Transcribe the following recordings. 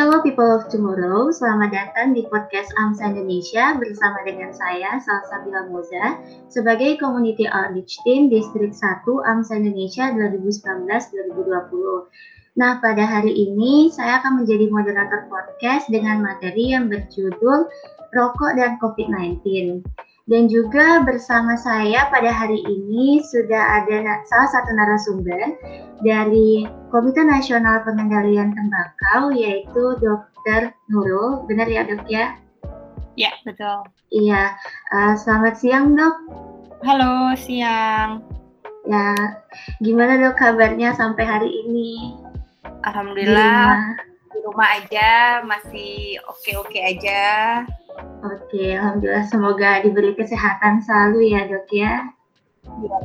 Hello people of tomorrow, selamat datang di podcast AMSA Indonesia bersama dengan saya Salsa Bila Moza sebagai Community Outreach Team Distrik 1 AMSA Indonesia 2019-2020. Nah, pada hari ini saya akan menjadi moderator podcast dengan materi yang berjudul Rokok dan COVID-19. Dan juga bersama saya pada hari ini sudah ada salah satu narasumber dari Komite Nasional Pengendalian Tembakau yaitu Dr. Nurul. Benar ya dok ya? Ya, betul. Iya, uh, selamat siang dok. Halo, siang. Ya, gimana dok kabarnya sampai hari ini? Alhamdulillah di rumah aja, masih oke-oke aja. Oke, alhamdulillah semoga diberi kesehatan selalu ya dok ya. Iya.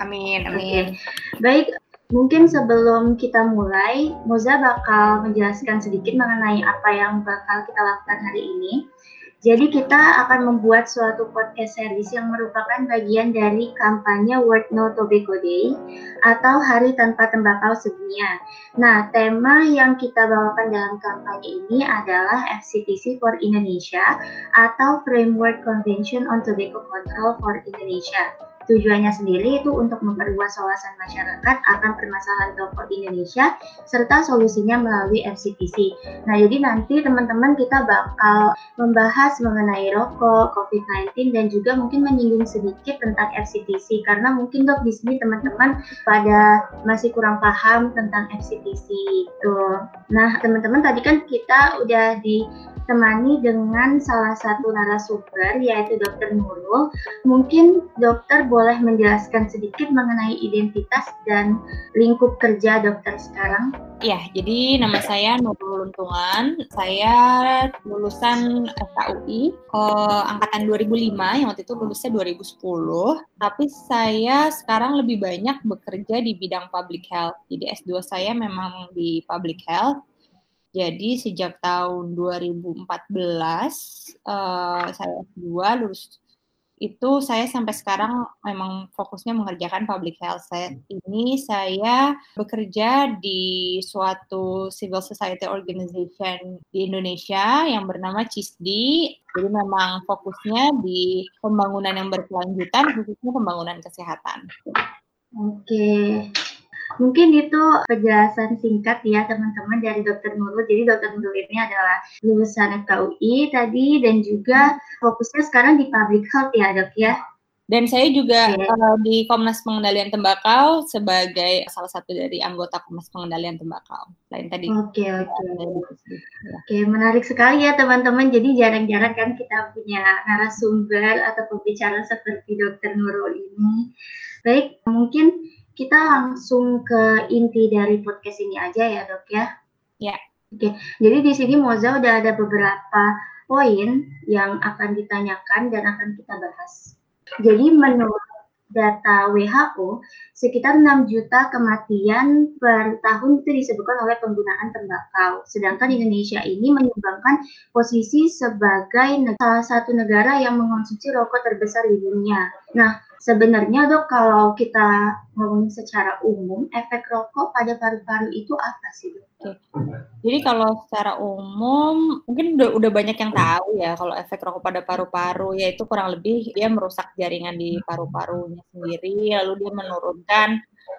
Amin, amin. Oke. Baik, mungkin sebelum kita mulai, Moza bakal menjelaskan sedikit mengenai apa yang bakal kita lakukan hari ini. Jadi kita akan membuat suatu podcast series yang merupakan bagian dari kampanye World No Tobacco Day atau Hari Tanpa Tembakau Sedunia. Nah, tema yang kita bawakan dalam kampanye ini adalah FCTC for Indonesia atau Framework Convention on Tobacco Control for Indonesia. Tujuannya sendiri itu untuk memperluas wawasan masyarakat akan permasalahan rokok di Indonesia serta solusinya melalui FCTC. Nah, jadi nanti teman-teman kita bakal membahas mengenai rokok, COVID-19 dan juga mungkin menyinggung sedikit tentang FCTC karena mungkin dok di sini teman-teman pada masih kurang paham tentang FCTC itu. Nah, teman-teman tadi kan kita udah di ditemani dengan salah satu narasumber yaitu Dr. Nurul. Mungkin dokter boleh menjelaskan sedikit mengenai identitas dan lingkup kerja dokter sekarang? Ya, jadi nama saya Nurul Luntungan. Saya lulusan FKUI eh, angkatan 2005 yang waktu itu lulusnya 2010. Tapi saya sekarang lebih banyak bekerja di bidang public health. Jadi S2 saya memang di public health jadi sejak tahun 2014 uh, eh, saya S2 lulus itu saya sampai sekarang memang fokusnya mengerjakan public health. Saya ini saya bekerja di suatu civil society organization di Indonesia yang bernama CISDI. Jadi memang fokusnya di pembangunan yang berkelanjutan, khususnya pembangunan kesehatan. Oke, Mungkin itu penjelasan singkat ya teman-teman dari Dokter Nurul. Jadi Dokter Nurul ini adalah lulusan FKUI tadi dan juga fokusnya sekarang di public health ya dok ya. Dan saya juga okay. uh, di Komnas Pengendalian Tembakau sebagai salah satu dari anggota Komnas Pengendalian Tembakau. Lain tadi. Oke, okay, oke. Okay. Oke, okay, menarik sekali ya teman-teman. Jadi jarang-jarang kan kita punya narasumber atau pembicara seperti Dokter Nurul ini. Baik, mungkin kita langsung ke inti dari podcast ini aja ya dok ya. Ya. Oke, jadi di sini Moza udah ada beberapa poin yang akan ditanyakan dan akan kita bahas. Jadi menurut data WHO, sekitar 6 juta kematian per tahun itu disebutkan oleh penggunaan tembakau. Sedangkan Indonesia ini menyumbangkan posisi sebagai salah satu negara yang mengonsumsi rokok terbesar di dunia. Nah, Sebenarnya dok kalau kita ngomong secara umum, efek rokok pada paru-paru itu apa sih dok? Oke. Jadi kalau secara umum mungkin udah, udah banyak yang tahu ya kalau efek rokok pada paru-paru yaitu kurang lebih dia merusak jaringan di paru-parunya sendiri, lalu dia menurunkan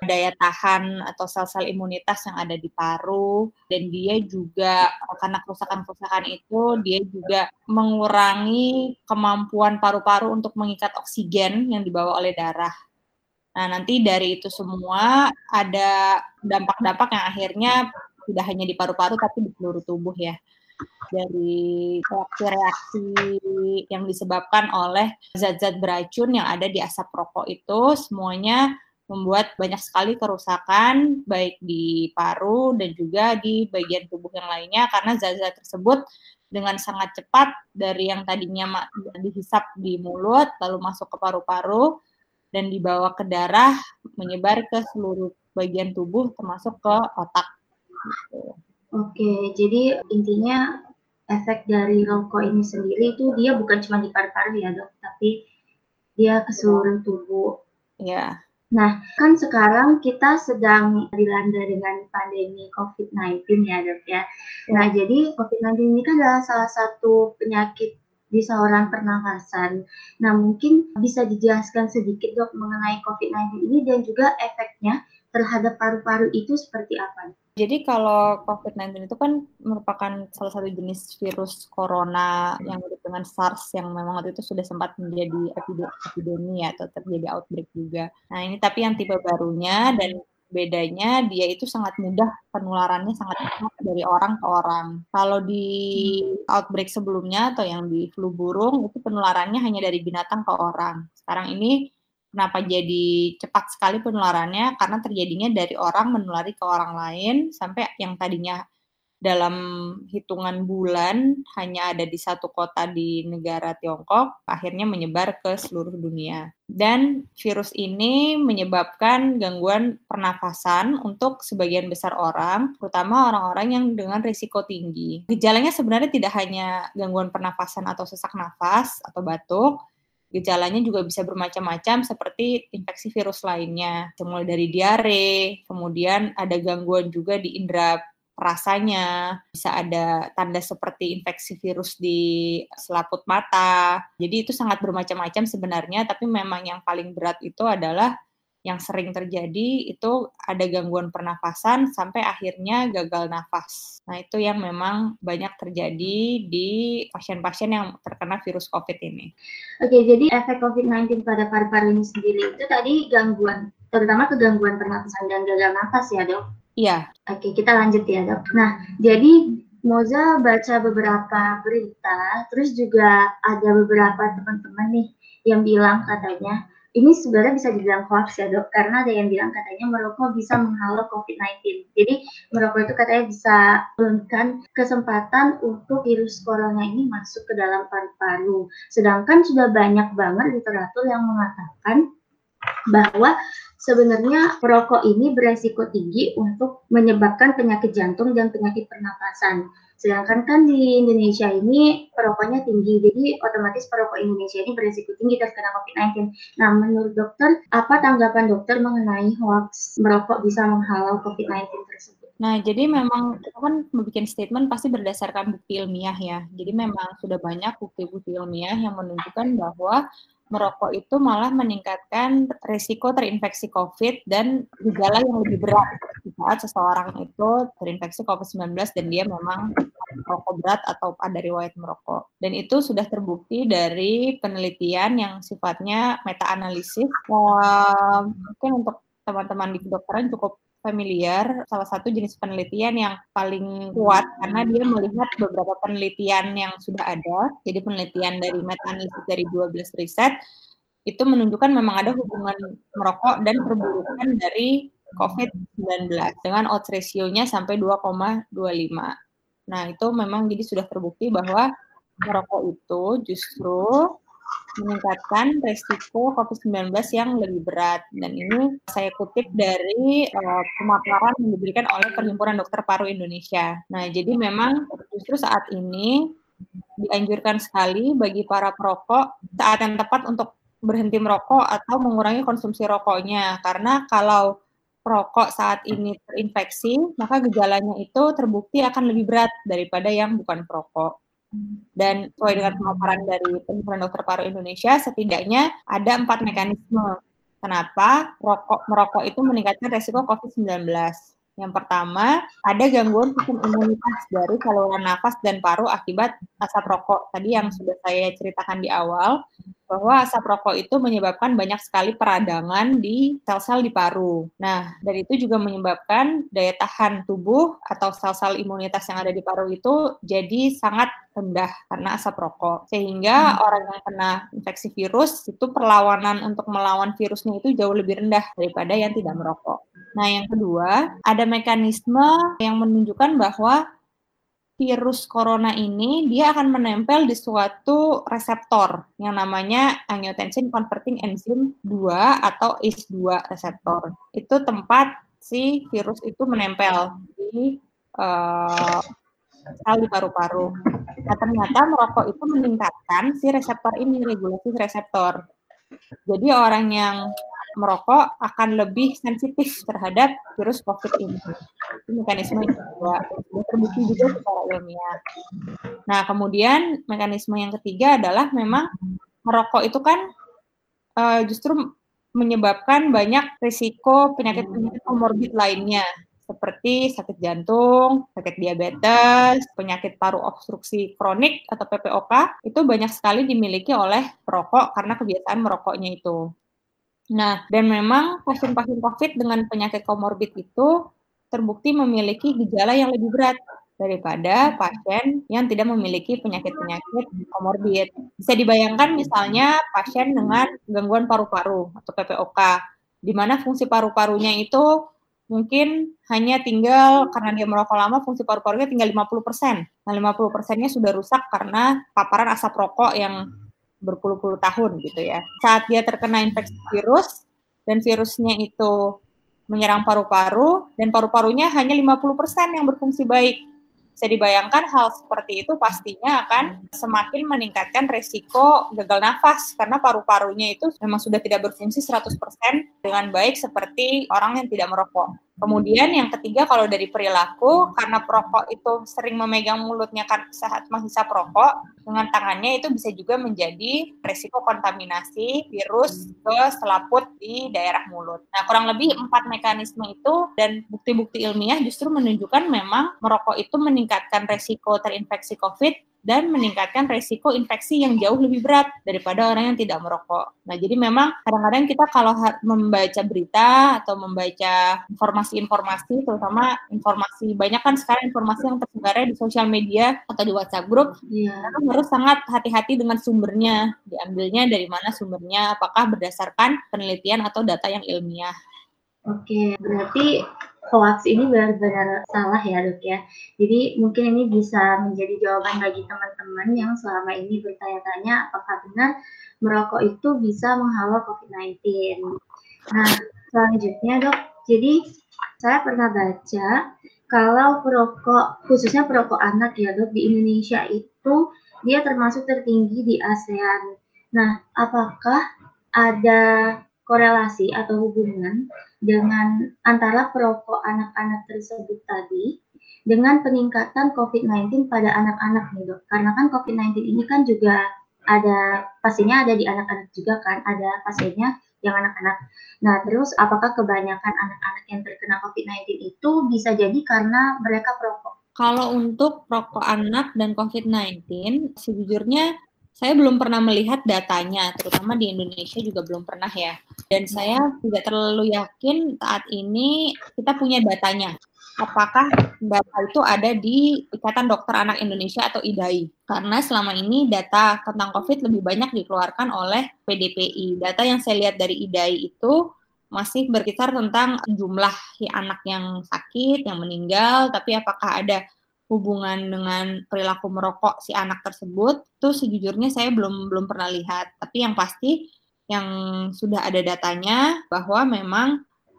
daya tahan atau sel-sel imunitas yang ada di paru dan dia juga karena kerusakan-kerusakan itu dia juga mengurangi kemampuan paru-paru untuk mengikat oksigen yang dibawa oleh darah. Nah, nanti dari itu semua ada dampak-dampak yang akhirnya tidak hanya di paru-paru tapi di seluruh tubuh ya. Dari reaksi-reaksi yang disebabkan oleh zat-zat beracun yang ada di asap rokok itu semuanya membuat banyak sekali kerusakan baik di paru dan juga di bagian tubuh yang lainnya karena zat-zat tersebut dengan sangat cepat dari yang tadinya dihisap di mulut lalu masuk ke paru-paru dan dibawa ke darah menyebar ke seluruh bagian tubuh termasuk ke otak. Oke, jadi intinya efek dari rokok ini sendiri itu dia bukan cuma di paru-paru ya dok, tapi dia ke seluruh tubuh. Ya. Nah, kan sekarang kita sedang dilanda dengan pandemi COVID-19 ya dok ya. Nah, ya. jadi COVID-19 ini kan adalah salah satu penyakit di saluran pernafasan. Nah, mungkin bisa dijelaskan sedikit dok mengenai COVID-19 ini dan juga efeknya terhadap paru-paru itu seperti apa? Jadi kalau COVID-19 itu kan merupakan salah satu jenis virus corona yang mirip dengan SARS yang memang waktu itu sudah sempat menjadi epidemi atau terjadi outbreak juga. Nah ini tapi yang tipe barunya dan bedanya dia itu sangat mudah penularannya sangat cepat dari orang ke orang. Kalau di outbreak sebelumnya atau yang di flu burung itu penularannya hanya dari binatang ke orang. Sekarang ini Kenapa jadi cepat sekali penularannya? Karena terjadinya dari orang menulari ke orang lain sampai yang tadinya dalam hitungan bulan hanya ada di satu kota di negara Tiongkok, akhirnya menyebar ke seluruh dunia. Dan virus ini menyebabkan gangguan pernafasan untuk sebagian besar orang, terutama orang-orang yang dengan risiko tinggi. Gejalanya sebenarnya tidak hanya gangguan pernafasan atau sesak nafas atau batuk, Gejalanya juga bisa bermacam-macam seperti infeksi virus lainnya, mulai dari diare, kemudian ada gangguan juga di indera rasanya, bisa ada tanda seperti infeksi virus di selaput mata. Jadi itu sangat bermacam-macam sebenarnya, tapi memang yang paling berat itu adalah yang sering terjadi itu ada gangguan pernafasan sampai akhirnya gagal nafas. Nah, itu yang memang banyak terjadi di pasien-pasien yang terkena virus COVID ini. Oke, jadi efek COVID-19 pada paru-paru ini sendiri itu tadi gangguan, terutama kegangguan pernafasan dan gagal nafas ya dok? Iya. Oke, kita lanjut ya dok. Nah, jadi Moza baca beberapa berita, terus juga ada beberapa teman-teman nih yang bilang katanya ini sebenarnya bisa dibilang hoax ya dok, karena ada yang bilang katanya merokok bisa menghalau COVID-19. Jadi merokok itu katanya bisa menurunkan kesempatan untuk virus corona ini masuk ke dalam paru-paru. Sedangkan sudah banyak banget literatur yang mengatakan bahwa sebenarnya perokok ini beresiko tinggi untuk menyebabkan penyakit jantung dan penyakit pernapasan. Sedangkan kan di Indonesia ini perokoknya tinggi, jadi otomatis perokok Indonesia ini berisiko tinggi terkena COVID-19. Nah, menurut dokter, apa tanggapan dokter mengenai hoax merokok bisa menghalau COVID-19 tersebut? Nah, jadi memang kita kan membuat statement pasti berdasarkan bukti ilmiah ya. Jadi memang sudah banyak bukti-bukti ilmiah yang menunjukkan bahwa merokok itu malah meningkatkan risiko terinfeksi COVID dan gejala yang lebih berat saat seseorang itu terinfeksi COVID-19 dan dia memang merokok berat atau ada riwayat merokok. Dan itu sudah terbukti dari penelitian yang sifatnya meta-analisis. Uh, mungkin untuk teman-teman di kedokteran cukup familiar salah satu jenis penelitian yang paling kuat karena dia melihat beberapa penelitian yang sudah ada. Jadi penelitian dari meta-analisis dari 12 riset itu menunjukkan memang ada hubungan merokok dan perburukan dari COVID-19 dengan odds ratio-nya sampai 2,25. Nah, itu memang jadi sudah terbukti bahwa merokok itu justru meningkatkan resiko COVID-19 yang lebih berat. Dan ini saya kutip dari uh, pemaparan yang diberikan oleh Perhimpunan Dokter Paru Indonesia. Nah, jadi memang justru saat ini dianjurkan sekali bagi para perokok saat yang tepat untuk berhenti merokok atau mengurangi konsumsi rokoknya. Karena kalau perokok saat ini terinfeksi, maka gejalanya itu terbukti akan lebih berat daripada yang bukan perokok. Dan sesuai dengan pemaparan dari Perhimpunan Dokter Paru Indonesia, setidaknya ada empat mekanisme kenapa rokok merokok itu meningkatkan resiko COVID-19. Yang pertama, ada gangguan sistem imunitas dari saluran nafas dan paru akibat asap rokok. Tadi yang sudah saya ceritakan di awal, bahwa asap rokok itu menyebabkan banyak sekali peradangan di sel-sel di paru. Nah, dari itu juga menyebabkan daya tahan tubuh atau sel-sel imunitas yang ada di paru itu jadi sangat rendah karena asap rokok. Sehingga hmm. orang yang kena infeksi virus itu perlawanan untuk melawan virusnya itu jauh lebih rendah daripada yang tidak merokok. Nah, yang kedua, ada mekanisme yang menunjukkan bahwa virus corona ini dia akan menempel di suatu reseptor yang namanya angiotensin converting enzyme 2 atau ACE2 reseptor. Itu tempat si virus itu menempel di uh, paru-paru. Nah, ternyata merokok itu meningkatkan si reseptor ini, regulasi reseptor. Jadi orang yang merokok akan lebih sensitif terhadap virus COVID ini. Itu mekanisme yang kedua. Terbukti juga secara ilmiah. Nah, kemudian mekanisme yang ketiga adalah memang merokok itu kan uh, justru menyebabkan banyak risiko penyakit-penyakit komorbid lainnya seperti sakit jantung, sakit diabetes, penyakit paru obstruksi kronik atau PPOK itu banyak sekali dimiliki oleh perokok karena kebiasaan merokoknya itu. Nah, dan memang pasien-pasien COVID dengan penyakit komorbid itu terbukti memiliki gejala yang lebih berat daripada pasien yang tidak memiliki penyakit-penyakit komorbid. Bisa dibayangkan misalnya pasien dengan gangguan paru-paru atau PPOK, di mana fungsi paru-parunya itu mungkin hanya tinggal karena dia merokok lama fungsi paru-parunya tinggal 50%. Nah, 50 persennya sudah rusak karena paparan asap rokok yang berpuluh-puluh tahun gitu ya. Saat dia terkena infeksi virus dan virusnya itu menyerang paru-paru dan paru-parunya hanya 50% yang berfungsi baik. Bisa dibayangkan hal seperti itu pastinya akan semakin meningkatkan resiko gagal nafas karena paru-parunya itu memang sudah tidak berfungsi 100% dengan baik seperti orang yang tidak merokok. Kemudian yang ketiga kalau dari perilaku karena perokok itu sering memegang mulutnya kan saat menghisap rokok dengan tangannya itu bisa juga menjadi resiko kontaminasi virus ke selaput di daerah mulut. Nah kurang lebih empat mekanisme itu dan bukti-bukti ilmiah justru menunjukkan memang merokok itu meningkatkan resiko terinfeksi COVID dan meningkatkan resiko infeksi yang jauh lebih berat daripada orang yang tidak merokok. Nah, jadi memang kadang-kadang kita kalau membaca berita atau membaca informasi-informasi, terutama informasi banyak kan sekarang informasi yang tersebar di sosial media atau di WhatsApp grup, yeah. harus sangat hati-hati dengan sumbernya, diambilnya dari mana sumbernya, apakah berdasarkan penelitian atau data yang ilmiah. Oke, berarti hoax ini benar-benar salah ya dok ya. Jadi mungkin ini bisa menjadi jawaban bagi teman-teman yang selama ini bertanya-tanya apakah benar merokok itu bisa menghalau COVID-19. Nah, selanjutnya dok, jadi saya pernah baca kalau perokok, khususnya perokok anak ya dok, di Indonesia itu dia termasuk tertinggi di ASEAN. Nah, apakah ada korelasi atau hubungan dengan antara perokok anak-anak tersebut tadi dengan peningkatan COVID-19 pada anak-anak nih dok. Karena kan COVID-19 ini kan juga ada pastinya ada di anak-anak juga kan, ada pasiennya yang anak-anak. Nah, terus apakah kebanyakan anak-anak yang terkena COVID-19 itu bisa jadi karena mereka perokok? Kalau untuk perokok anak dan COVID-19, sejujurnya saya belum pernah melihat datanya, terutama di Indonesia juga belum pernah ya. Dan saya tidak terlalu yakin saat ini kita punya datanya. Apakah data itu ada di Ikatan Dokter Anak Indonesia atau IDAI? Karena selama ini data tentang COVID lebih banyak dikeluarkan oleh PDPI. Data yang saya lihat dari IDAI itu masih berkisar tentang jumlah anak yang sakit, yang meninggal, tapi apakah ada hubungan dengan perilaku merokok si anak tersebut itu sejujurnya saya belum belum pernah lihat tapi yang pasti yang sudah ada datanya bahwa memang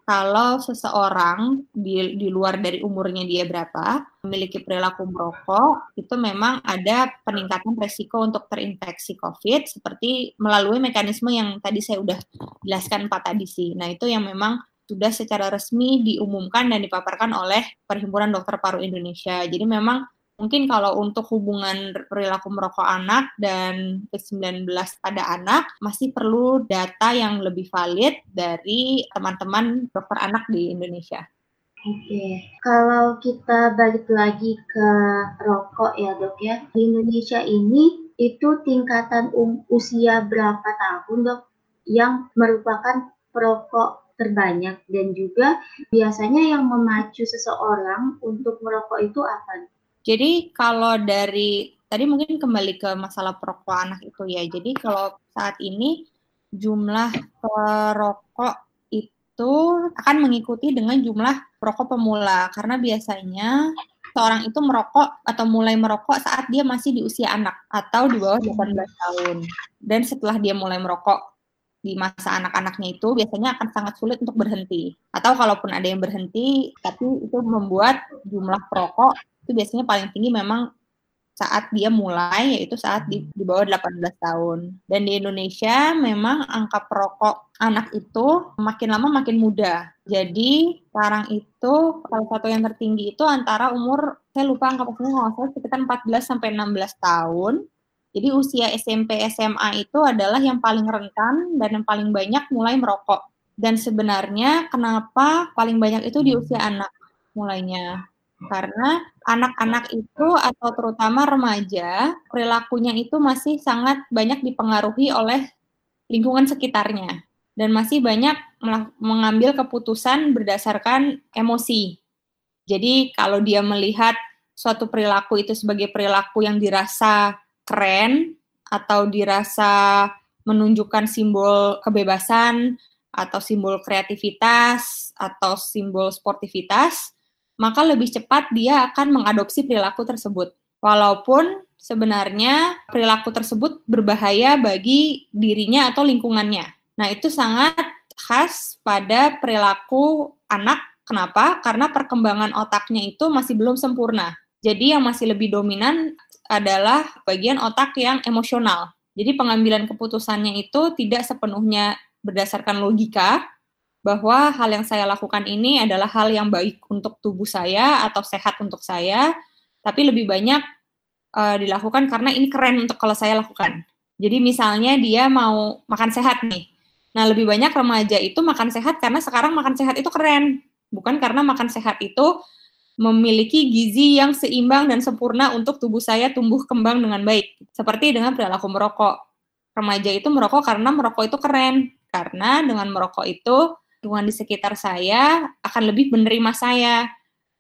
kalau seseorang di, di luar dari umurnya dia berapa memiliki perilaku merokok itu memang ada peningkatan resiko untuk terinfeksi COVID seperti melalui mekanisme yang tadi saya udah jelaskan empat tadi sih. Nah itu yang memang sudah secara resmi diumumkan dan dipaparkan oleh Perhimpunan Dokter Paru Indonesia. Jadi memang mungkin kalau untuk hubungan perilaku merokok anak dan COVID-19 pada anak masih perlu data yang lebih valid dari teman-teman dokter anak di Indonesia. Oke, kalau kita balik lagi ke rokok ya dok ya, di Indonesia ini itu tingkatan um, usia berapa tahun dok yang merupakan perokok terbanyak dan juga biasanya yang memacu seseorang untuk merokok itu apa? Jadi kalau dari tadi mungkin kembali ke masalah perokok anak itu ya. Jadi kalau saat ini jumlah perokok itu akan mengikuti dengan jumlah perokok pemula karena biasanya seorang itu merokok atau mulai merokok saat dia masih di usia anak atau di bawah 18 tahun. Dan setelah dia mulai merokok di masa anak-anaknya itu biasanya akan sangat sulit untuk berhenti. Atau kalaupun ada yang berhenti, tapi itu membuat jumlah perokok itu biasanya paling tinggi memang saat dia mulai yaitu saat di, di bawah 18 tahun. Dan di Indonesia memang angka perokok anak itu makin lama makin muda. Jadi sekarang itu salah satu yang tertinggi itu antara umur saya lupa angka pastinya sekitar 14 sampai 16 tahun. Jadi usia SMP SMA itu adalah yang paling rentan dan yang paling banyak mulai merokok. Dan sebenarnya kenapa paling banyak itu di usia anak mulainya? Karena anak-anak itu atau terutama remaja, perilakunya itu masih sangat banyak dipengaruhi oleh lingkungan sekitarnya dan masih banyak mengambil keputusan berdasarkan emosi. Jadi kalau dia melihat suatu perilaku itu sebagai perilaku yang dirasa keren atau dirasa menunjukkan simbol kebebasan atau simbol kreativitas atau simbol sportivitas, maka lebih cepat dia akan mengadopsi perilaku tersebut. Walaupun sebenarnya perilaku tersebut berbahaya bagi dirinya atau lingkungannya. Nah, itu sangat khas pada perilaku anak. Kenapa? Karena perkembangan otaknya itu masih belum sempurna. Jadi yang masih lebih dominan adalah bagian otak yang emosional. Jadi pengambilan keputusannya itu tidak sepenuhnya berdasarkan logika, bahwa hal yang saya lakukan ini adalah hal yang baik untuk tubuh saya atau sehat untuk saya, tapi lebih banyak uh, dilakukan karena ini keren untuk kalau saya lakukan. Jadi misalnya dia mau makan sehat nih. Nah, lebih banyak remaja itu makan sehat karena sekarang makan sehat itu keren, bukan karena makan sehat itu memiliki gizi yang seimbang dan sempurna untuk tubuh saya tumbuh kembang dengan baik. Seperti dengan perilaku merokok. Remaja itu merokok karena merokok itu keren. Karena dengan merokok itu lingkungan di sekitar saya akan lebih menerima saya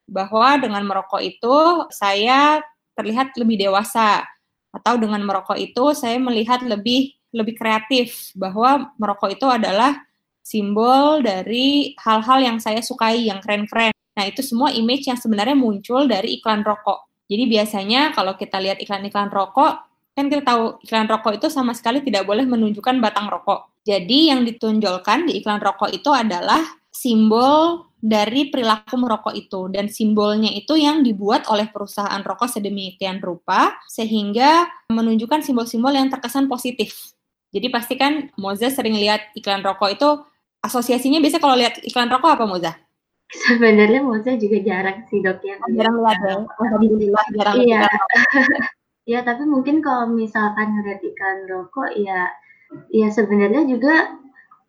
bahwa dengan merokok itu saya terlihat lebih dewasa atau dengan merokok itu saya melihat lebih lebih kreatif bahwa merokok itu adalah simbol dari hal-hal yang saya sukai yang keren-keren. Nah, itu semua image yang sebenarnya muncul dari iklan rokok. Jadi biasanya kalau kita lihat iklan-iklan rokok, kan kita tahu iklan rokok itu sama sekali tidak boleh menunjukkan batang rokok. Jadi yang ditunjukkan di iklan rokok itu adalah simbol dari perilaku merokok itu dan simbolnya itu yang dibuat oleh perusahaan rokok sedemikian rupa sehingga menunjukkan simbol-simbol yang terkesan positif. Jadi pasti kan Moza sering lihat iklan rokok itu asosiasinya biasa kalau lihat iklan rokok apa Moza? Sebenarnya Moza juga jarang sih dok ya. Jarang lihat ya. Alhamdulillah jarang iya. ya tapi mungkin kalau misalkan ngeliat iklan rokok ya ya sebenarnya juga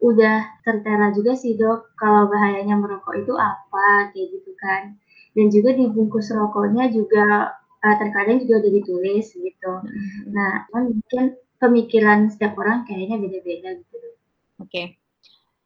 udah tertera juga sih dok kalau bahayanya merokok itu apa kayak gitu kan dan juga di bungkus rokoknya juga uh, terkadang juga udah ditulis gitu hmm. nah mungkin pemikiran setiap orang kayaknya beda-beda gitu oke okay.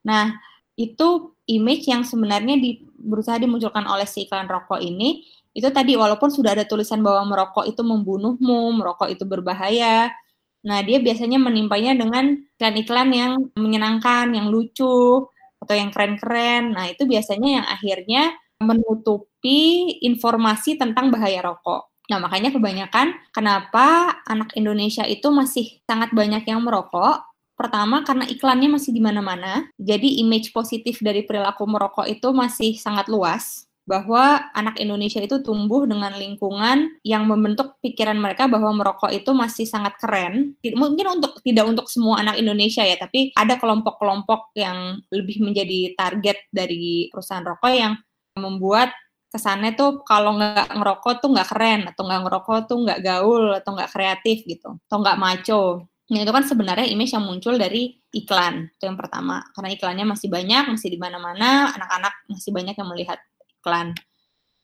nah itu image yang sebenarnya di, berusaha dimunculkan oleh si iklan rokok ini itu tadi walaupun sudah ada tulisan bahwa merokok itu membunuhmu merokok itu berbahaya Nah, dia biasanya menimpanya dengan iklan-iklan yang menyenangkan, yang lucu, atau yang keren-keren. Nah, itu biasanya yang akhirnya menutupi informasi tentang bahaya rokok. Nah, makanya kebanyakan kenapa anak Indonesia itu masih sangat banyak yang merokok. Pertama, karena iklannya masih di mana-mana. Jadi, image positif dari perilaku merokok itu masih sangat luas bahwa anak Indonesia itu tumbuh dengan lingkungan yang membentuk pikiran mereka bahwa merokok itu masih sangat keren. Mungkin untuk tidak untuk semua anak Indonesia ya, tapi ada kelompok-kelompok yang lebih menjadi target dari perusahaan rokok yang membuat kesannya tuh kalau nggak ngerokok tuh nggak keren atau nggak ngerokok tuh nggak gaul atau nggak kreatif gitu atau nggak maco. Nah itu kan sebenarnya image yang muncul dari iklan itu yang pertama karena iklannya masih banyak masih di mana-mana anak-anak masih banyak yang melihat iklan.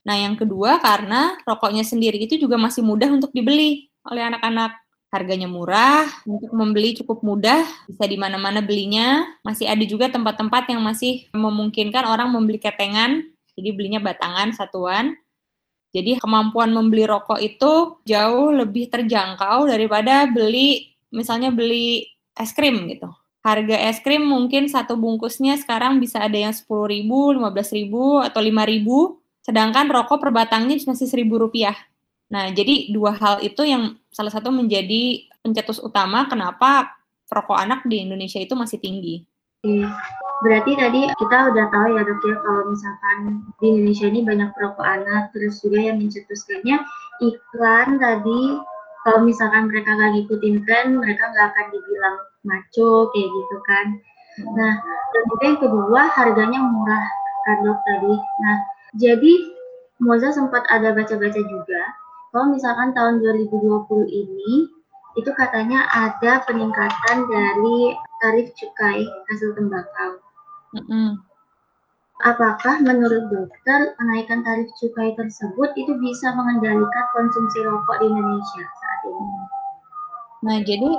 Nah, yang kedua karena rokoknya sendiri itu juga masih mudah untuk dibeli oleh anak-anak. Harganya murah, untuk membeli cukup mudah, bisa di mana-mana belinya. Masih ada juga tempat-tempat yang masih memungkinkan orang membeli ketengan, jadi belinya batangan satuan. Jadi kemampuan membeli rokok itu jauh lebih terjangkau daripada beli misalnya beli es krim gitu harga es krim mungkin satu bungkusnya sekarang bisa ada yang sepuluh ribu, lima belas ribu, atau lima ribu, sedangkan rokok per batangnya masih seribu rupiah. Nah, jadi dua hal itu yang salah satu menjadi pencetus utama kenapa rokok anak di Indonesia itu masih tinggi. Berarti tadi kita udah tahu ya dok ya kalau misalkan di Indonesia ini banyak perokok anak, terus juga yang mencetuskannya iklan tadi kalau misalkan mereka nggak ngikutin tren, mereka nggak akan dibilang maco kayak gitu kan. Nah, dan juga yang kedua harganya murah kan dok tadi. Nah, jadi Moza sempat ada baca-baca juga kalau misalkan tahun 2020 ini itu katanya ada peningkatan dari tarif cukai hasil tembakau. Mm -hmm. Apakah menurut dokter kenaikan tarif cukai tersebut itu bisa mengendalikan konsumsi rokok di Indonesia ini? Nah, jadi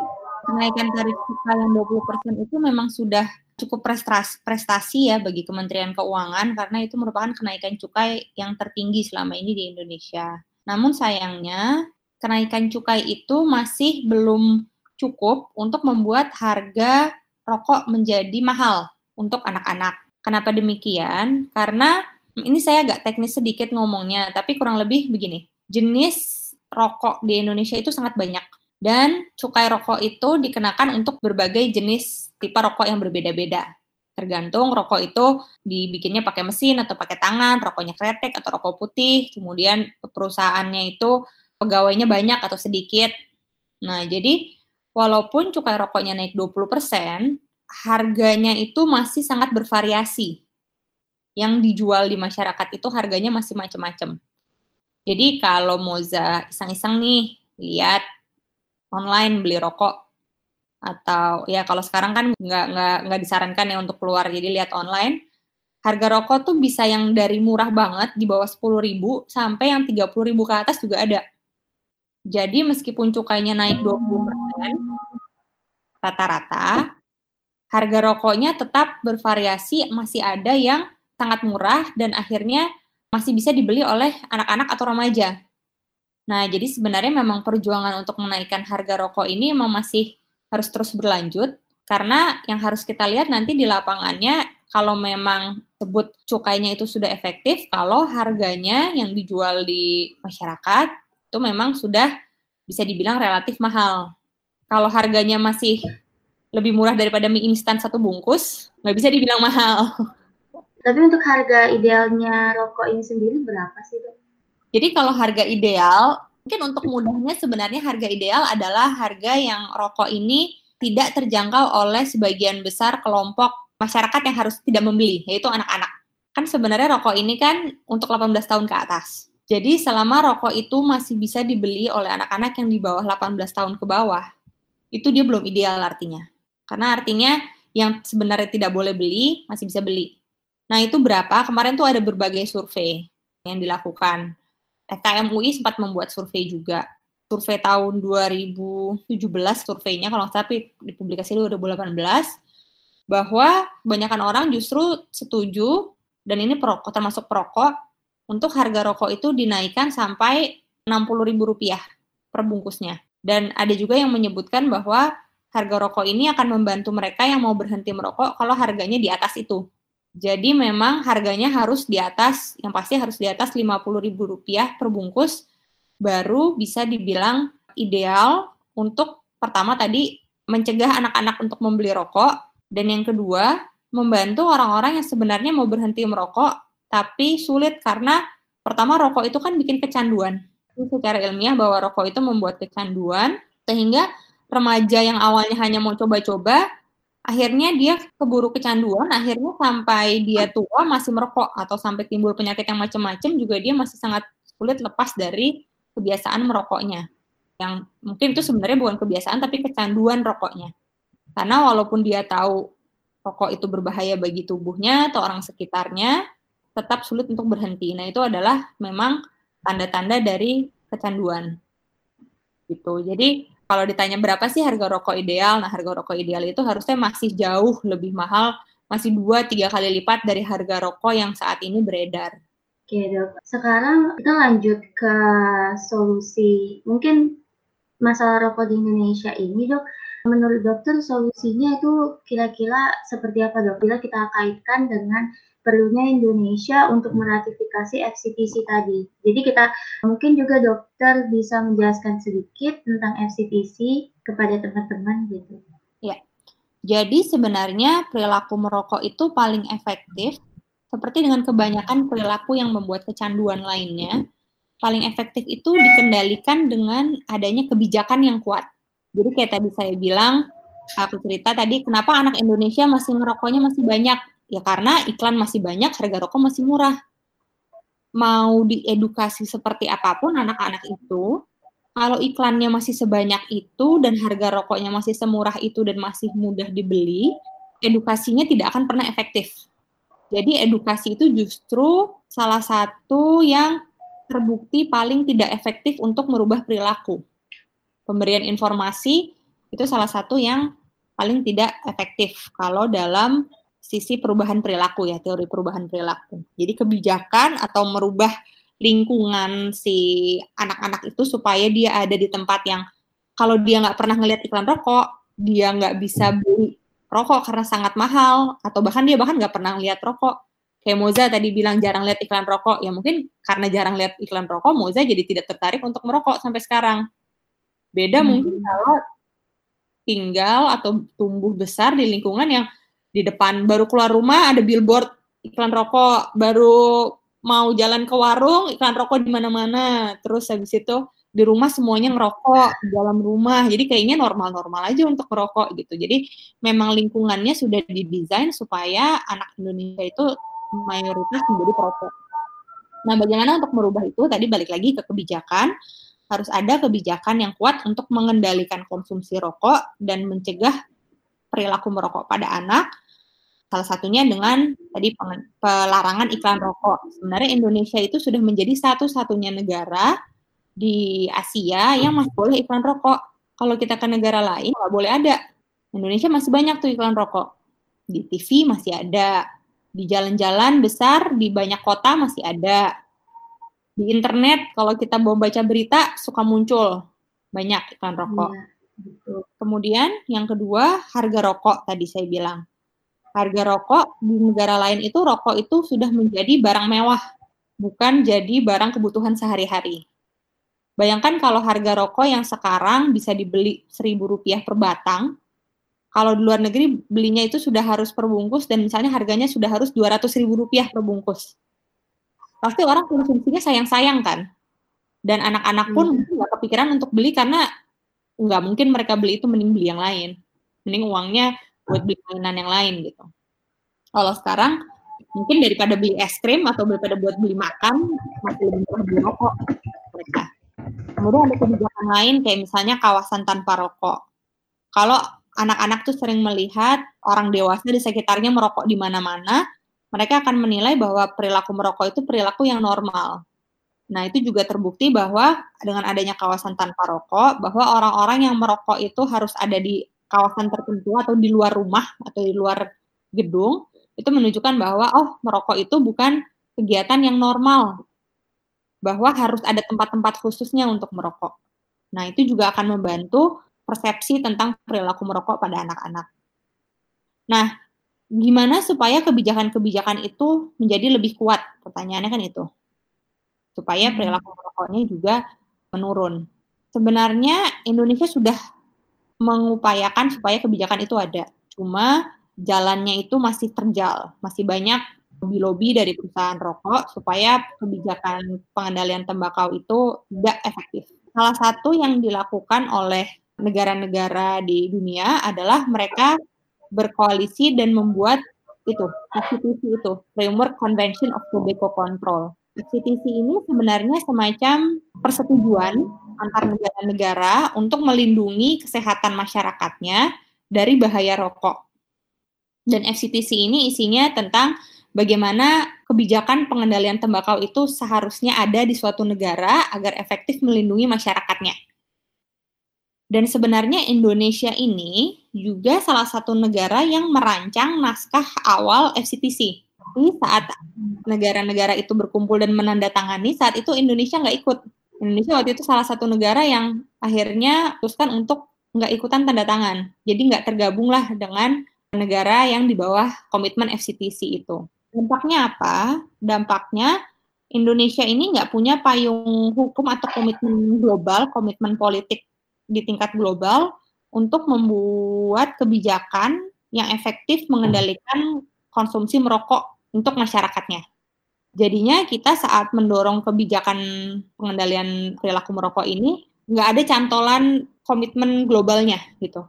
kenaikan tarif cukai yang 20% itu memang sudah cukup prestasi, prestasi ya bagi Kementerian Keuangan karena itu merupakan kenaikan cukai yang tertinggi selama ini di Indonesia. Namun sayangnya kenaikan cukai itu masih belum cukup untuk membuat harga rokok menjadi mahal untuk anak-anak. Kenapa demikian? Karena ini saya agak teknis sedikit ngomongnya, tapi kurang lebih begini. Jenis rokok di Indonesia itu sangat banyak dan cukai rokok itu dikenakan untuk berbagai jenis tipe rokok yang berbeda-beda. Tergantung rokok itu dibikinnya pakai mesin atau pakai tangan, rokoknya kretek atau rokok putih, kemudian perusahaannya itu pegawainya banyak atau sedikit. Nah, jadi walaupun cukai rokoknya naik 20%, harganya itu masih sangat bervariasi. Yang dijual di masyarakat itu harganya masih macam-macam. Jadi kalau Moza iseng-iseng nih lihat online beli rokok. Atau ya kalau sekarang kan nggak nggak nggak disarankan ya untuk keluar jadi lihat online. Harga rokok tuh bisa yang dari murah banget di bawah sepuluh ribu sampai yang tiga puluh ribu ke atas juga ada. Jadi meskipun cukainya naik 20% rata-rata harga rokoknya tetap bervariasi masih ada yang sangat murah dan akhirnya masih bisa dibeli oleh anak-anak atau remaja. Nah, jadi sebenarnya memang perjuangan untuk menaikkan harga rokok ini memang masih harus terus berlanjut karena yang harus kita lihat nanti di lapangannya kalau memang sebut cukainya itu sudah efektif kalau harganya yang dijual di masyarakat itu memang sudah bisa dibilang relatif mahal. Kalau harganya masih lebih murah daripada mie instan satu bungkus, nggak bisa dibilang mahal. Tapi untuk harga idealnya rokok ini sendiri berapa sih, dok? Jadi kalau harga ideal Mungkin untuk mudahnya sebenarnya harga ideal adalah harga yang rokok ini tidak terjangkau oleh sebagian besar kelompok masyarakat yang harus tidak membeli, yaitu anak-anak. Kan sebenarnya rokok ini kan untuk 18 tahun ke atas. Jadi selama rokok itu masih bisa dibeli oleh anak-anak yang di bawah 18 tahun ke bawah, itu dia belum ideal artinya. Karena artinya yang sebenarnya tidak boleh beli, masih bisa beli. Nah itu berapa? Kemarin tuh ada berbagai survei yang dilakukan FKM UI sempat membuat survei juga. Survei tahun 2017 surveinya kalau salah dipublikasi 2018 bahwa kebanyakan orang justru setuju dan ini perokok termasuk perokok untuk harga rokok itu dinaikkan sampai Rp60.000 per bungkusnya. Dan ada juga yang menyebutkan bahwa harga rokok ini akan membantu mereka yang mau berhenti merokok kalau harganya di atas itu. Jadi memang harganya harus di atas, yang pasti harus di atas Rp50.000 per bungkus, baru bisa dibilang ideal untuk pertama tadi mencegah anak-anak untuk membeli rokok, dan yang kedua membantu orang-orang yang sebenarnya mau berhenti merokok, tapi sulit karena pertama rokok itu kan bikin kecanduan. Secara ilmiah bahwa rokok itu membuat kecanduan, sehingga remaja yang awalnya hanya mau coba-coba, akhirnya dia keburu kecanduan, akhirnya sampai dia tua masih merokok atau sampai timbul penyakit yang macam-macam juga dia masih sangat sulit lepas dari kebiasaan merokoknya. Yang mungkin itu sebenarnya bukan kebiasaan tapi kecanduan rokoknya. Karena walaupun dia tahu rokok itu berbahaya bagi tubuhnya atau orang sekitarnya, tetap sulit untuk berhenti. Nah, itu adalah memang tanda-tanda dari kecanduan. Gitu. Jadi kalau ditanya berapa sih harga rokok ideal, nah harga rokok ideal itu harusnya masih jauh lebih mahal, masih dua tiga kali lipat dari harga rokok yang saat ini beredar. Oke dok, sekarang kita lanjut ke solusi mungkin masalah rokok di Indonesia ini dok. Menurut dokter solusinya itu kira-kira seperti apa dok? Bila kita kaitkan dengan perlunya Indonesia untuk meratifikasi FCTC tadi. Jadi kita mungkin juga dokter bisa menjelaskan sedikit tentang FCTC kepada teman-teman gitu. Ya. Jadi sebenarnya perilaku merokok itu paling efektif seperti dengan kebanyakan perilaku yang membuat kecanduan lainnya, paling efektif itu dikendalikan dengan adanya kebijakan yang kuat. Jadi kayak tadi saya bilang, aku cerita tadi kenapa anak Indonesia masih ngerokoknya masih banyak? Ya karena iklan masih banyak, harga rokok masih murah. Mau diedukasi seperti apa pun anak-anak itu, kalau iklannya masih sebanyak itu dan harga rokoknya masih semurah itu dan masih mudah dibeli, edukasinya tidak akan pernah efektif. Jadi edukasi itu justru salah satu yang terbukti paling tidak efektif untuk merubah perilaku. Pemberian informasi itu salah satu yang paling tidak efektif kalau dalam sisi perubahan perilaku ya, teori perubahan perilaku. Jadi kebijakan atau merubah lingkungan si anak-anak itu supaya dia ada di tempat yang kalau dia nggak pernah ngelihat iklan rokok, dia nggak bisa beli rokok karena sangat mahal atau bahkan dia bahkan nggak pernah lihat rokok. Kayak Moza tadi bilang jarang lihat iklan rokok, ya mungkin karena jarang lihat iklan rokok, Moza jadi tidak tertarik untuk merokok sampai sekarang. Beda hmm. mungkin kalau tinggal atau tumbuh besar di lingkungan yang di depan. Baru keluar rumah ada billboard iklan rokok, baru mau jalan ke warung iklan rokok di mana-mana. Terus habis itu di rumah semuanya ngerokok di dalam rumah. Jadi kayaknya normal-normal aja untuk merokok gitu. Jadi memang lingkungannya sudah didesain supaya anak Indonesia itu mayoritas menjadi perokok. Nah bagaimana untuk merubah itu? Tadi balik lagi ke kebijakan. Harus ada kebijakan yang kuat untuk mengendalikan konsumsi rokok dan mencegah perilaku merokok pada anak Salah satunya dengan tadi pelarangan iklan rokok. Sebenarnya Indonesia itu sudah menjadi satu-satunya negara di Asia yang masih boleh iklan rokok. Kalau kita ke negara lain nggak boleh ada. Indonesia masih banyak tuh iklan rokok. Di TV masih ada, di jalan-jalan besar di banyak kota masih ada. Di internet kalau kita mau baca berita suka muncul banyak iklan rokok. Ya, Kemudian yang kedua harga rokok tadi saya bilang harga rokok di negara lain itu rokok itu sudah menjadi barang mewah, bukan jadi barang kebutuhan sehari-hari. Bayangkan kalau harga rokok yang sekarang bisa dibeli Rp1.000 per batang, kalau di luar negeri belinya itu sudah harus per bungkus dan misalnya harganya sudah harus Rp200.000 per bungkus. Pasti orang konsumsinya sayang-sayang kan? Dan anak-anak pun hmm. nggak kepikiran untuk beli karena nggak mungkin mereka beli itu mending beli yang lain. Mending uangnya buat beli mainan yang lain gitu. Kalau sekarang mungkin daripada beli es krim atau daripada buat beli makan masih lebih murah beli rokok mereka. Kemudian ada kebijakan lain kayak misalnya kawasan tanpa rokok. Kalau anak-anak tuh sering melihat orang dewasa di sekitarnya merokok di mana-mana, mereka akan menilai bahwa perilaku merokok itu perilaku yang normal. Nah, itu juga terbukti bahwa dengan adanya kawasan tanpa rokok, bahwa orang-orang yang merokok itu harus ada di kawasan tertentu atau di luar rumah atau di luar gedung itu menunjukkan bahwa oh merokok itu bukan kegiatan yang normal bahwa harus ada tempat-tempat khususnya untuk merokok. Nah, itu juga akan membantu persepsi tentang perilaku merokok pada anak-anak. Nah, gimana supaya kebijakan-kebijakan itu menjadi lebih kuat? Pertanyaannya kan itu. Supaya perilaku merokoknya juga menurun. Sebenarnya Indonesia sudah mengupayakan supaya kebijakan itu ada. Cuma jalannya itu masih terjal, masih banyak lobby-lobby dari perusahaan rokok supaya kebijakan pengendalian tembakau itu tidak efektif. Salah satu yang dilakukan oleh negara-negara di dunia adalah mereka berkoalisi dan membuat itu, FCTC itu, Framework Convention of Tobacco Control. FCTC ini sebenarnya semacam persetujuan antar negara-negara untuk melindungi kesehatan masyarakatnya dari bahaya rokok. Dan FCTC ini isinya tentang bagaimana kebijakan pengendalian tembakau itu seharusnya ada di suatu negara agar efektif melindungi masyarakatnya. Dan sebenarnya Indonesia ini juga salah satu negara yang merancang naskah awal FCTC. Tapi saat negara-negara itu berkumpul dan menandatangani, saat itu Indonesia nggak ikut. Indonesia waktu itu salah satu negara yang akhirnya putuskan untuk nggak ikutan tanda tangan. Jadi nggak tergabunglah dengan negara yang di bawah komitmen FCTC itu. Dampaknya apa? Dampaknya Indonesia ini nggak punya payung hukum atau komitmen global, komitmen politik di tingkat global untuk membuat kebijakan yang efektif mengendalikan konsumsi merokok untuk masyarakatnya. Jadinya kita saat mendorong kebijakan pengendalian perilaku merokok ini nggak ada cantolan komitmen globalnya gitu.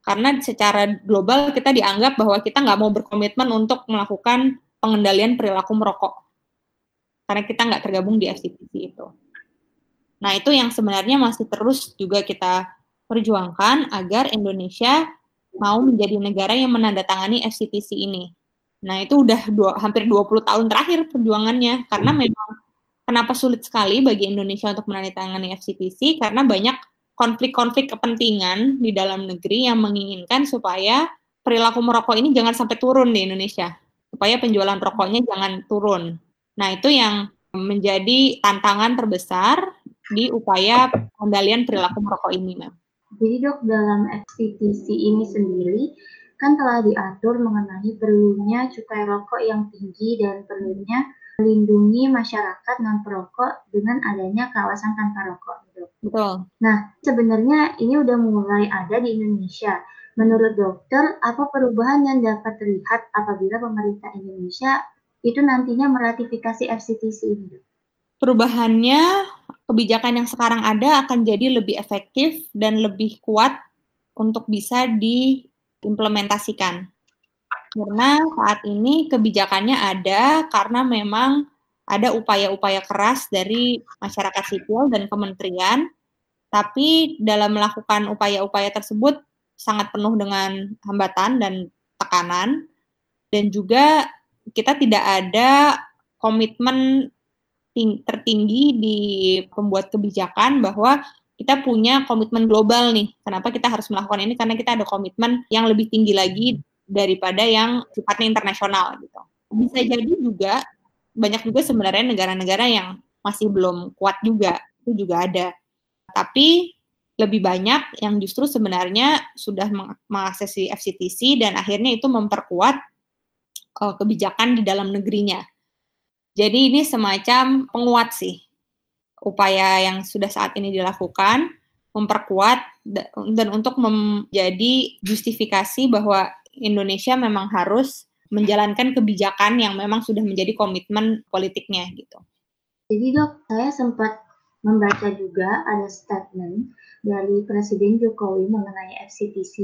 Karena secara global kita dianggap bahwa kita nggak mau berkomitmen untuk melakukan pengendalian perilaku merokok. Karena kita nggak tergabung di FCTC itu. Nah itu yang sebenarnya masih terus juga kita perjuangkan agar Indonesia mau menjadi negara yang menandatangani FCTC ini. Nah, itu udah dua, hampir 20 tahun terakhir perjuangannya karena hmm. memang kenapa sulit sekali bagi Indonesia untuk menandatangani FCTC karena banyak konflik-konflik kepentingan di dalam negeri yang menginginkan supaya perilaku merokok ini jangan sampai turun di Indonesia, supaya penjualan rokoknya jangan turun. Nah, itu yang menjadi tantangan terbesar di upaya pengendalian perilaku merokok ini, Mem. Jadi dok, dalam FCTC ini sendiri, kan telah diatur mengenai perlunya cukai rokok yang tinggi dan perlunya melindungi masyarakat non perokok dengan adanya kawasan tanpa rokok. Gitu. Betul. Nah, sebenarnya ini udah mulai ada di Indonesia. Menurut dokter, apa perubahan yang dapat terlihat apabila pemerintah Indonesia itu nantinya meratifikasi FCTC ini? Perubahannya, kebijakan yang sekarang ada akan jadi lebih efektif dan lebih kuat untuk bisa di implementasikan. Karena saat ini kebijakannya ada karena memang ada upaya-upaya keras dari masyarakat sipil dan kementerian, tapi dalam melakukan upaya-upaya tersebut sangat penuh dengan hambatan dan tekanan, dan juga kita tidak ada komitmen tertinggi di pembuat kebijakan bahwa kita punya komitmen global nih. Kenapa kita harus melakukan ini? Karena kita ada komitmen yang lebih tinggi lagi daripada yang sifatnya internasional gitu. Bisa jadi juga banyak juga sebenarnya negara-negara yang masih belum kuat juga, itu juga ada. Tapi lebih banyak yang justru sebenarnya sudah mengaksesi FCTC dan akhirnya itu memperkuat uh, kebijakan di dalam negerinya. Jadi ini semacam penguat sih upaya yang sudah saat ini dilakukan memperkuat dan untuk menjadi justifikasi bahwa Indonesia memang harus menjalankan kebijakan yang memang sudah menjadi komitmen politiknya gitu. Jadi dok, saya sempat membaca juga ada statement dari Presiden Jokowi mengenai FCTC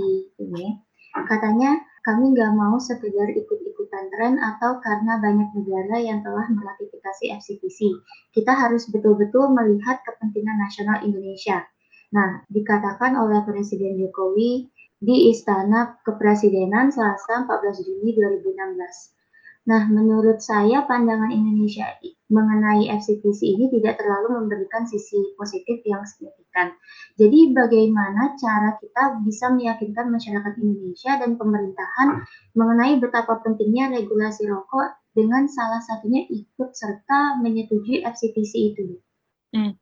ini. Katanya kami nggak mau sekedar ikut-ikutan tren atau karena banyak negara yang telah meratifikasi FCTC. Kita harus betul-betul melihat kepentingan nasional Indonesia. Nah, dikatakan oleh Presiden Jokowi di Istana Kepresidenan Selasa 14 Juni 2016. Nah, menurut saya pandangan Indonesia mengenai FCTC ini tidak terlalu memberikan sisi positif yang signifikan. Jadi bagaimana cara kita bisa meyakinkan masyarakat Indonesia dan pemerintahan mengenai betapa pentingnya regulasi rokok dengan salah satunya ikut serta menyetujui FCTC itu? Hmm.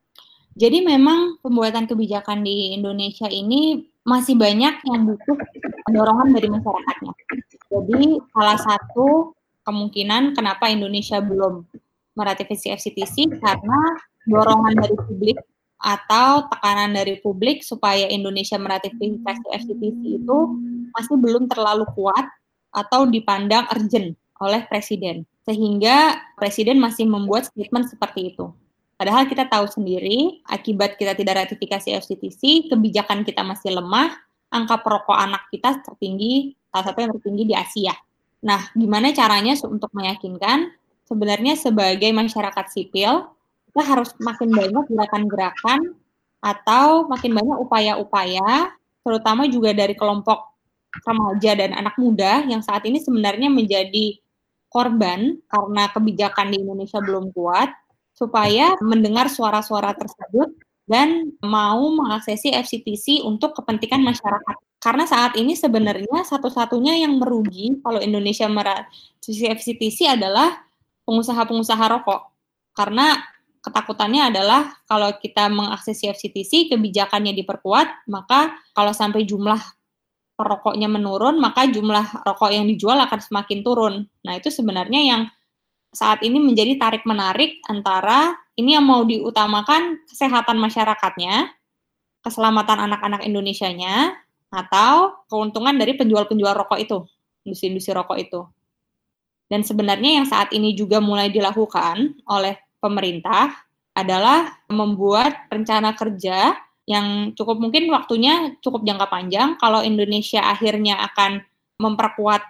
Jadi memang pembuatan kebijakan di Indonesia ini masih banyak yang butuh dorongan dari masyarakatnya. Jadi salah satu kemungkinan kenapa Indonesia belum meratifikasi FCTC karena dorongan dari publik atau tekanan dari publik supaya Indonesia meratifikasi FCTC itu masih belum terlalu kuat atau dipandang urgent oleh presiden sehingga presiden masih membuat statement seperti itu. Padahal kita tahu sendiri akibat kita tidak ratifikasi FCTC, kebijakan kita masih lemah, angka perokok anak kita tertinggi, salah satu yang tertinggi di Asia. Nah, gimana caranya untuk meyakinkan sebenarnya sebagai masyarakat sipil kita harus makin banyak gerakan-gerakan atau makin banyak upaya-upaya terutama juga dari kelompok remaja dan anak muda yang saat ini sebenarnya menjadi korban karena kebijakan di Indonesia belum kuat supaya mendengar suara-suara tersebut dan mau mengaksesi FCTC untuk kepentingan masyarakat. Karena saat ini sebenarnya satu-satunya yang merugi kalau Indonesia merevisi FCTC adalah pengusaha-pengusaha rokok. Karena ketakutannya adalah kalau kita mengaksesi FCTC, kebijakannya diperkuat, maka kalau sampai jumlah perokoknya menurun, maka jumlah rokok yang dijual akan semakin turun. Nah, itu sebenarnya yang saat ini menjadi tarik-menarik antara ini yang mau diutamakan kesehatan masyarakatnya, keselamatan anak-anak Indonesia-nya, atau keuntungan dari penjual-penjual rokok itu, industri-industri rokok itu. Dan sebenarnya yang saat ini juga mulai dilakukan oleh pemerintah adalah membuat rencana kerja yang cukup mungkin waktunya cukup jangka panjang. Kalau Indonesia akhirnya akan memperkuat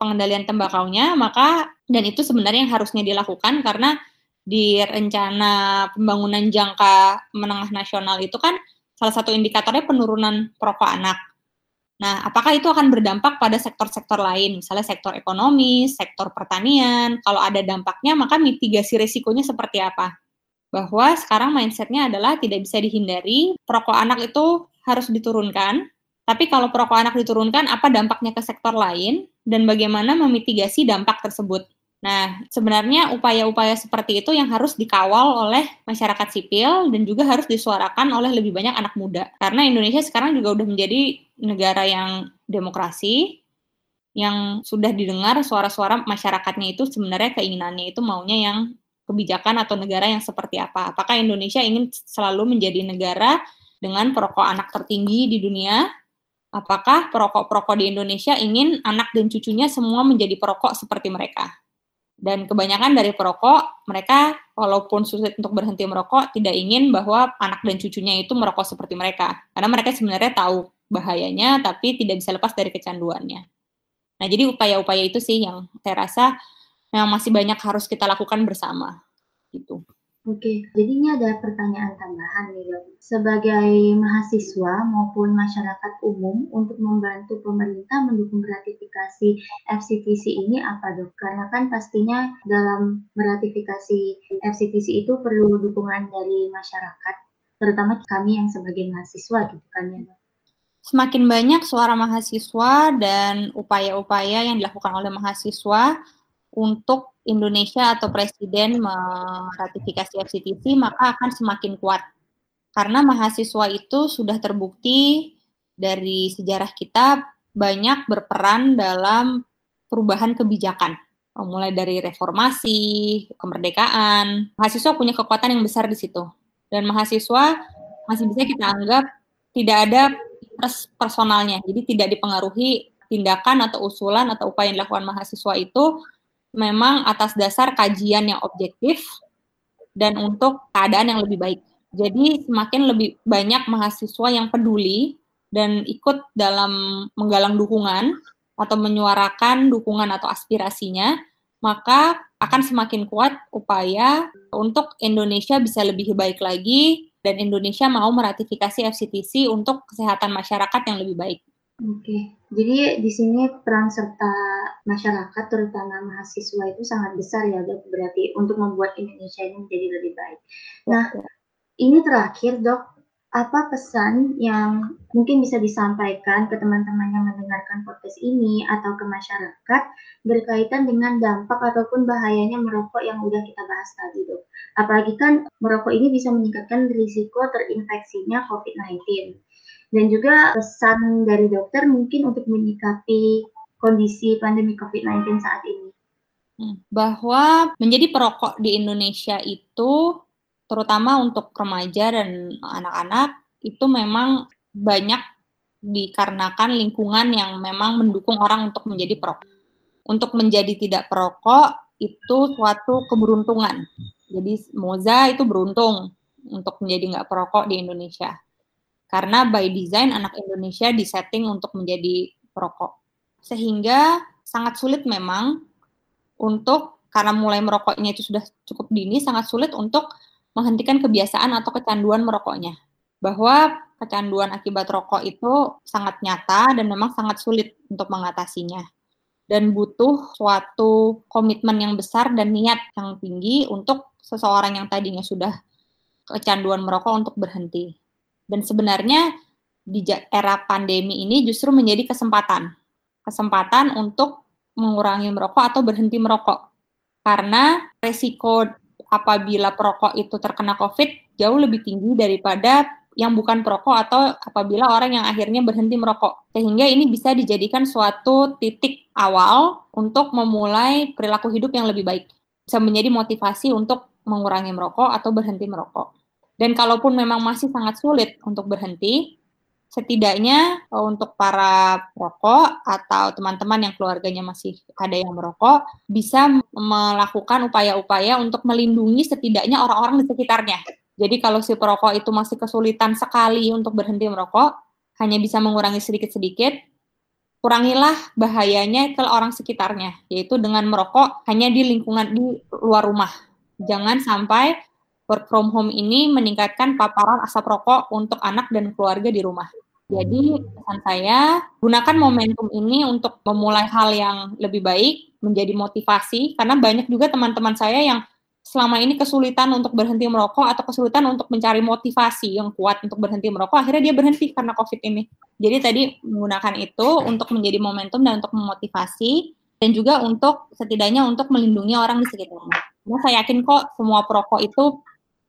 pengendalian tembakaunya, maka dan itu sebenarnya yang harusnya dilakukan karena di rencana pembangunan jangka menengah nasional itu kan salah satu indikatornya penurunan perokok anak. Nah, apakah itu akan berdampak pada sektor-sektor lain, misalnya sektor ekonomi, sektor pertanian? Kalau ada dampaknya, maka mitigasi risikonya seperti apa? bahwa sekarang mindsetnya adalah tidak bisa dihindari perokok anak itu harus diturunkan. Tapi kalau perokok anak diturunkan, apa dampaknya ke sektor lain dan bagaimana memitigasi dampak tersebut? Nah, sebenarnya upaya-upaya seperti itu yang harus dikawal oleh masyarakat sipil dan juga harus disuarakan oleh lebih banyak anak muda. Karena Indonesia sekarang juga udah menjadi negara yang demokrasi, yang sudah didengar suara-suara masyarakatnya itu sebenarnya keinginannya itu maunya yang kebijakan atau negara yang seperti apa. Apakah Indonesia ingin selalu menjadi negara dengan perokok anak tertinggi di dunia? Apakah perokok-perokok di Indonesia ingin anak dan cucunya semua menjadi perokok seperti mereka? Dan kebanyakan dari perokok, mereka walaupun sulit untuk berhenti merokok, tidak ingin bahwa anak dan cucunya itu merokok seperti mereka. Karena mereka sebenarnya tahu bahayanya, tapi tidak bisa lepas dari kecanduannya. Nah, jadi upaya-upaya itu sih yang saya rasa yang masih banyak harus kita lakukan bersama gitu. Oke, jadi ini ada pertanyaan tambahan nih dok. Sebagai mahasiswa maupun masyarakat umum untuk membantu pemerintah mendukung ratifikasi FCTC ini apa dok? Karena kan pastinya dalam meratifikasi FCTC itu perlu dukungan dari masyarakat, terutama kami yang sebagai mahasiswa gitu kan ya dok. Semakin banyak suara mahasiswa dan upaya-upaya yang dilakukan oleh mahasiswa untuk Indonesia atau Presiden meratifikasi FCTC, maka akan semakin kuat. Karena mahasiswa itu sudah terbukti dari sejarah kita banyak berperan dalam perubahan kebijakan. Mulai dari reformasi, kemerdekaan, mahasiswa punya kekuatan yang besar di situ. Dan mahasiswa masih bisa kita anggap tidak ada personalnya, jadi tidak dipengaruhi tindakan atau usulan atau upaya yang dilakukan mahasiswa itu memang atas dasar kajian yang objektif dan untuk keadaan yang lebih baik. Jadi semakin lebih banyak mahasiswa yang peduli dan ikut dalam menggalang dukungan atau menyuarakan dukungan atau aspirasinya, maka akan semakin kuat upaya untuk Indonesia bisa lebih baik lagi dan Indonesia mau meratifikasi FCTC untuk kesehatan masyarakat yang lebih baik. Oke, jadi di sini peran serta masyarakat, terutama mahasiswa itu sangat besar ya, dok. Berarti untuk membuat Indonesia ini menjadi lebih baik. Nah, ini terakhir, dok, apa pesan yang mungkin bisa disampaikan ke teman-teman yang mendengarkan podcast ini atau ke masyarakat berkaitan dengan dampak ataupun bahayanya merokok yang udah kita bahas tadi, dok. Apalagi kan merokok ini bisa meningkatkan risiko terinfeksinya COVID-19 dan juga pesan dari dokter mungkin untuk menyikapi kondisi pandemi COVID-19 saat ini. Hmm, bahwa menjadi perokok di Indonesia itu terutama untuk remaja dan anak-anak itu memang banyak dikarenakan lingkungan yang memang mendukung orang untuk menjadi perokok. Untuk menjadi tidak perokok itu suatu keberuntungan. Jadi Moza itu beruntung untuk menjadi nggak perokok di Indonesia. Karena by design anak Indonesia disetting untuk menjadi perokok. Sehingga sangat sulit memang untuk karena mulai merokoknya itu sudah cukup dini sangat sulit untuk menghentikan kebiasaan atau kecanduan merokoknya. Bahwa kecanduan akibat rokok itu sangat nyata dan memang sangat sulit untuk mengatasinya. Dan butuh suatu komitmen yang besar dan niat yang tinggi untuk seseorang yang tadinya sudah kecanduan merokok untuk berhenti. Dan sebenarnya di era pandemi ini justru menjadi kesempatan. Kesempatan untuk mengurangi merokok atau berhenti merokok. Karena resiko apabila perokok itu terkena COVID jauh lebih tinggi daripada yang bukan perokok atau apabila orang yang akhirnya berhenti merokok. Sehingga ini bisa dijadikan suatu titik awal untuk memulai perilaku hidup yang lebih baik. Bisa menjadi motivasi untuk mengurangi merokok atau berhenti merokok. Dan kalaupun memang masih sangat sulit untuk berhenti, setidaknya uh, untuk para perokok atau teman-teman yang keluarganya masih ada yang merokok bisa melakukan upaya-upaya untuk melindungi setidaknya orang-orang di sekitarnya. Jadi kalau si perokok itu masih kesulitan sekali untuk berhenti merokok, hanya bisa mengurangi sedikit-sedikit, kurangilah bahayanya ke orang sekitarnya, yaitu dengan merokok hanya di lingkungan di luar rumah. Jangan sampai work from home ini meningkatkan paparan asap rokok untuk anak dan keluarga di rumah. Jadi pesan saya gunakan momentum ini untuk memulai hal yang lebih baik, menjadi motivasi karena banyak juga teman-teman saya yang selama ini kesulitan untuk berhenti merokok atau kesulitan untuk mencari motivasi yang kuat untuk berhenti merokok, akhirnya dia berhenti karena COVID ini. Jadi tadi menggunakan itu untuk menjadi momentum dan untuk memotivasi dan juga untuk setidaknya untuk melindungi orang di sekitarnya. Karena saya yakin kok semua perokok itu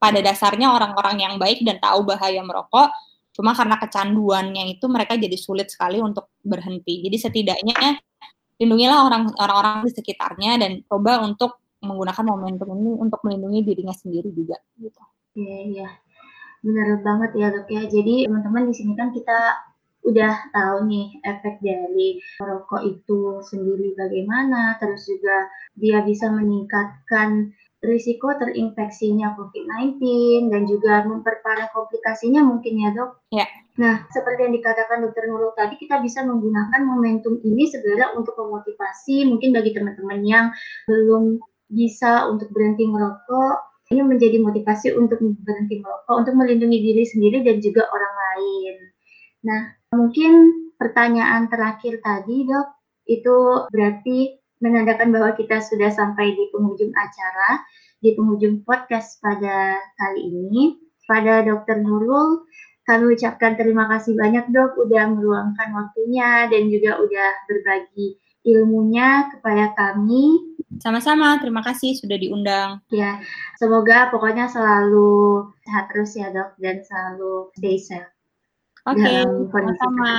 pada dasarnya orang-orang yang baik dan tahu bahaya merokok, Cuma karena kecanduannya itu mereka jadi sulit sekali untuk berhenti. Jadi setidaknya lindungilah orang-orang di sekitarnya dan coba untuk menggunakan momentum ini untuk melindungi dirinya sendiri juga. Gitu. Iya, iya. Benar banget ya dok ya. Jadi teman-teman di sini kan kita udah tahu nih efek dari merokok itu sendiri bagaimana, terus juga dia bisa meningkatkan risiko terinfeksinya COVID-19 dan juga memperparah komplikasinya mungkin ya dok. Ya. Nah, seperti yang dikatakan dokter Nurul tadi, kita bisa menggunakan momentum ini segera untuk memotivasi mungkin bagi teman-teman yang belum bisa untuk berhenti merokok, ini menjadi motivasi untuk berhenti merokok, untuk melindungi diri sendiri dan juga orang lain. Nah, mungkin pertanyaan terakhir tadi dok, itu berarti menandakan bahwa kita sudah sampai di penghujung acara, di penghujung podcast pada kali ini. Pada Dokter Nurul, kami ucapkan terima kasih banyak dok udah meluangkan waktunya dan juga udah berbagi ilmunya kepada kami. Sama-sama, terima kasih sudah diundang. Ya, semoga pokoknya selalu sehat terus ya dok dan selalu stay safe. Oke, okay, sama-sama.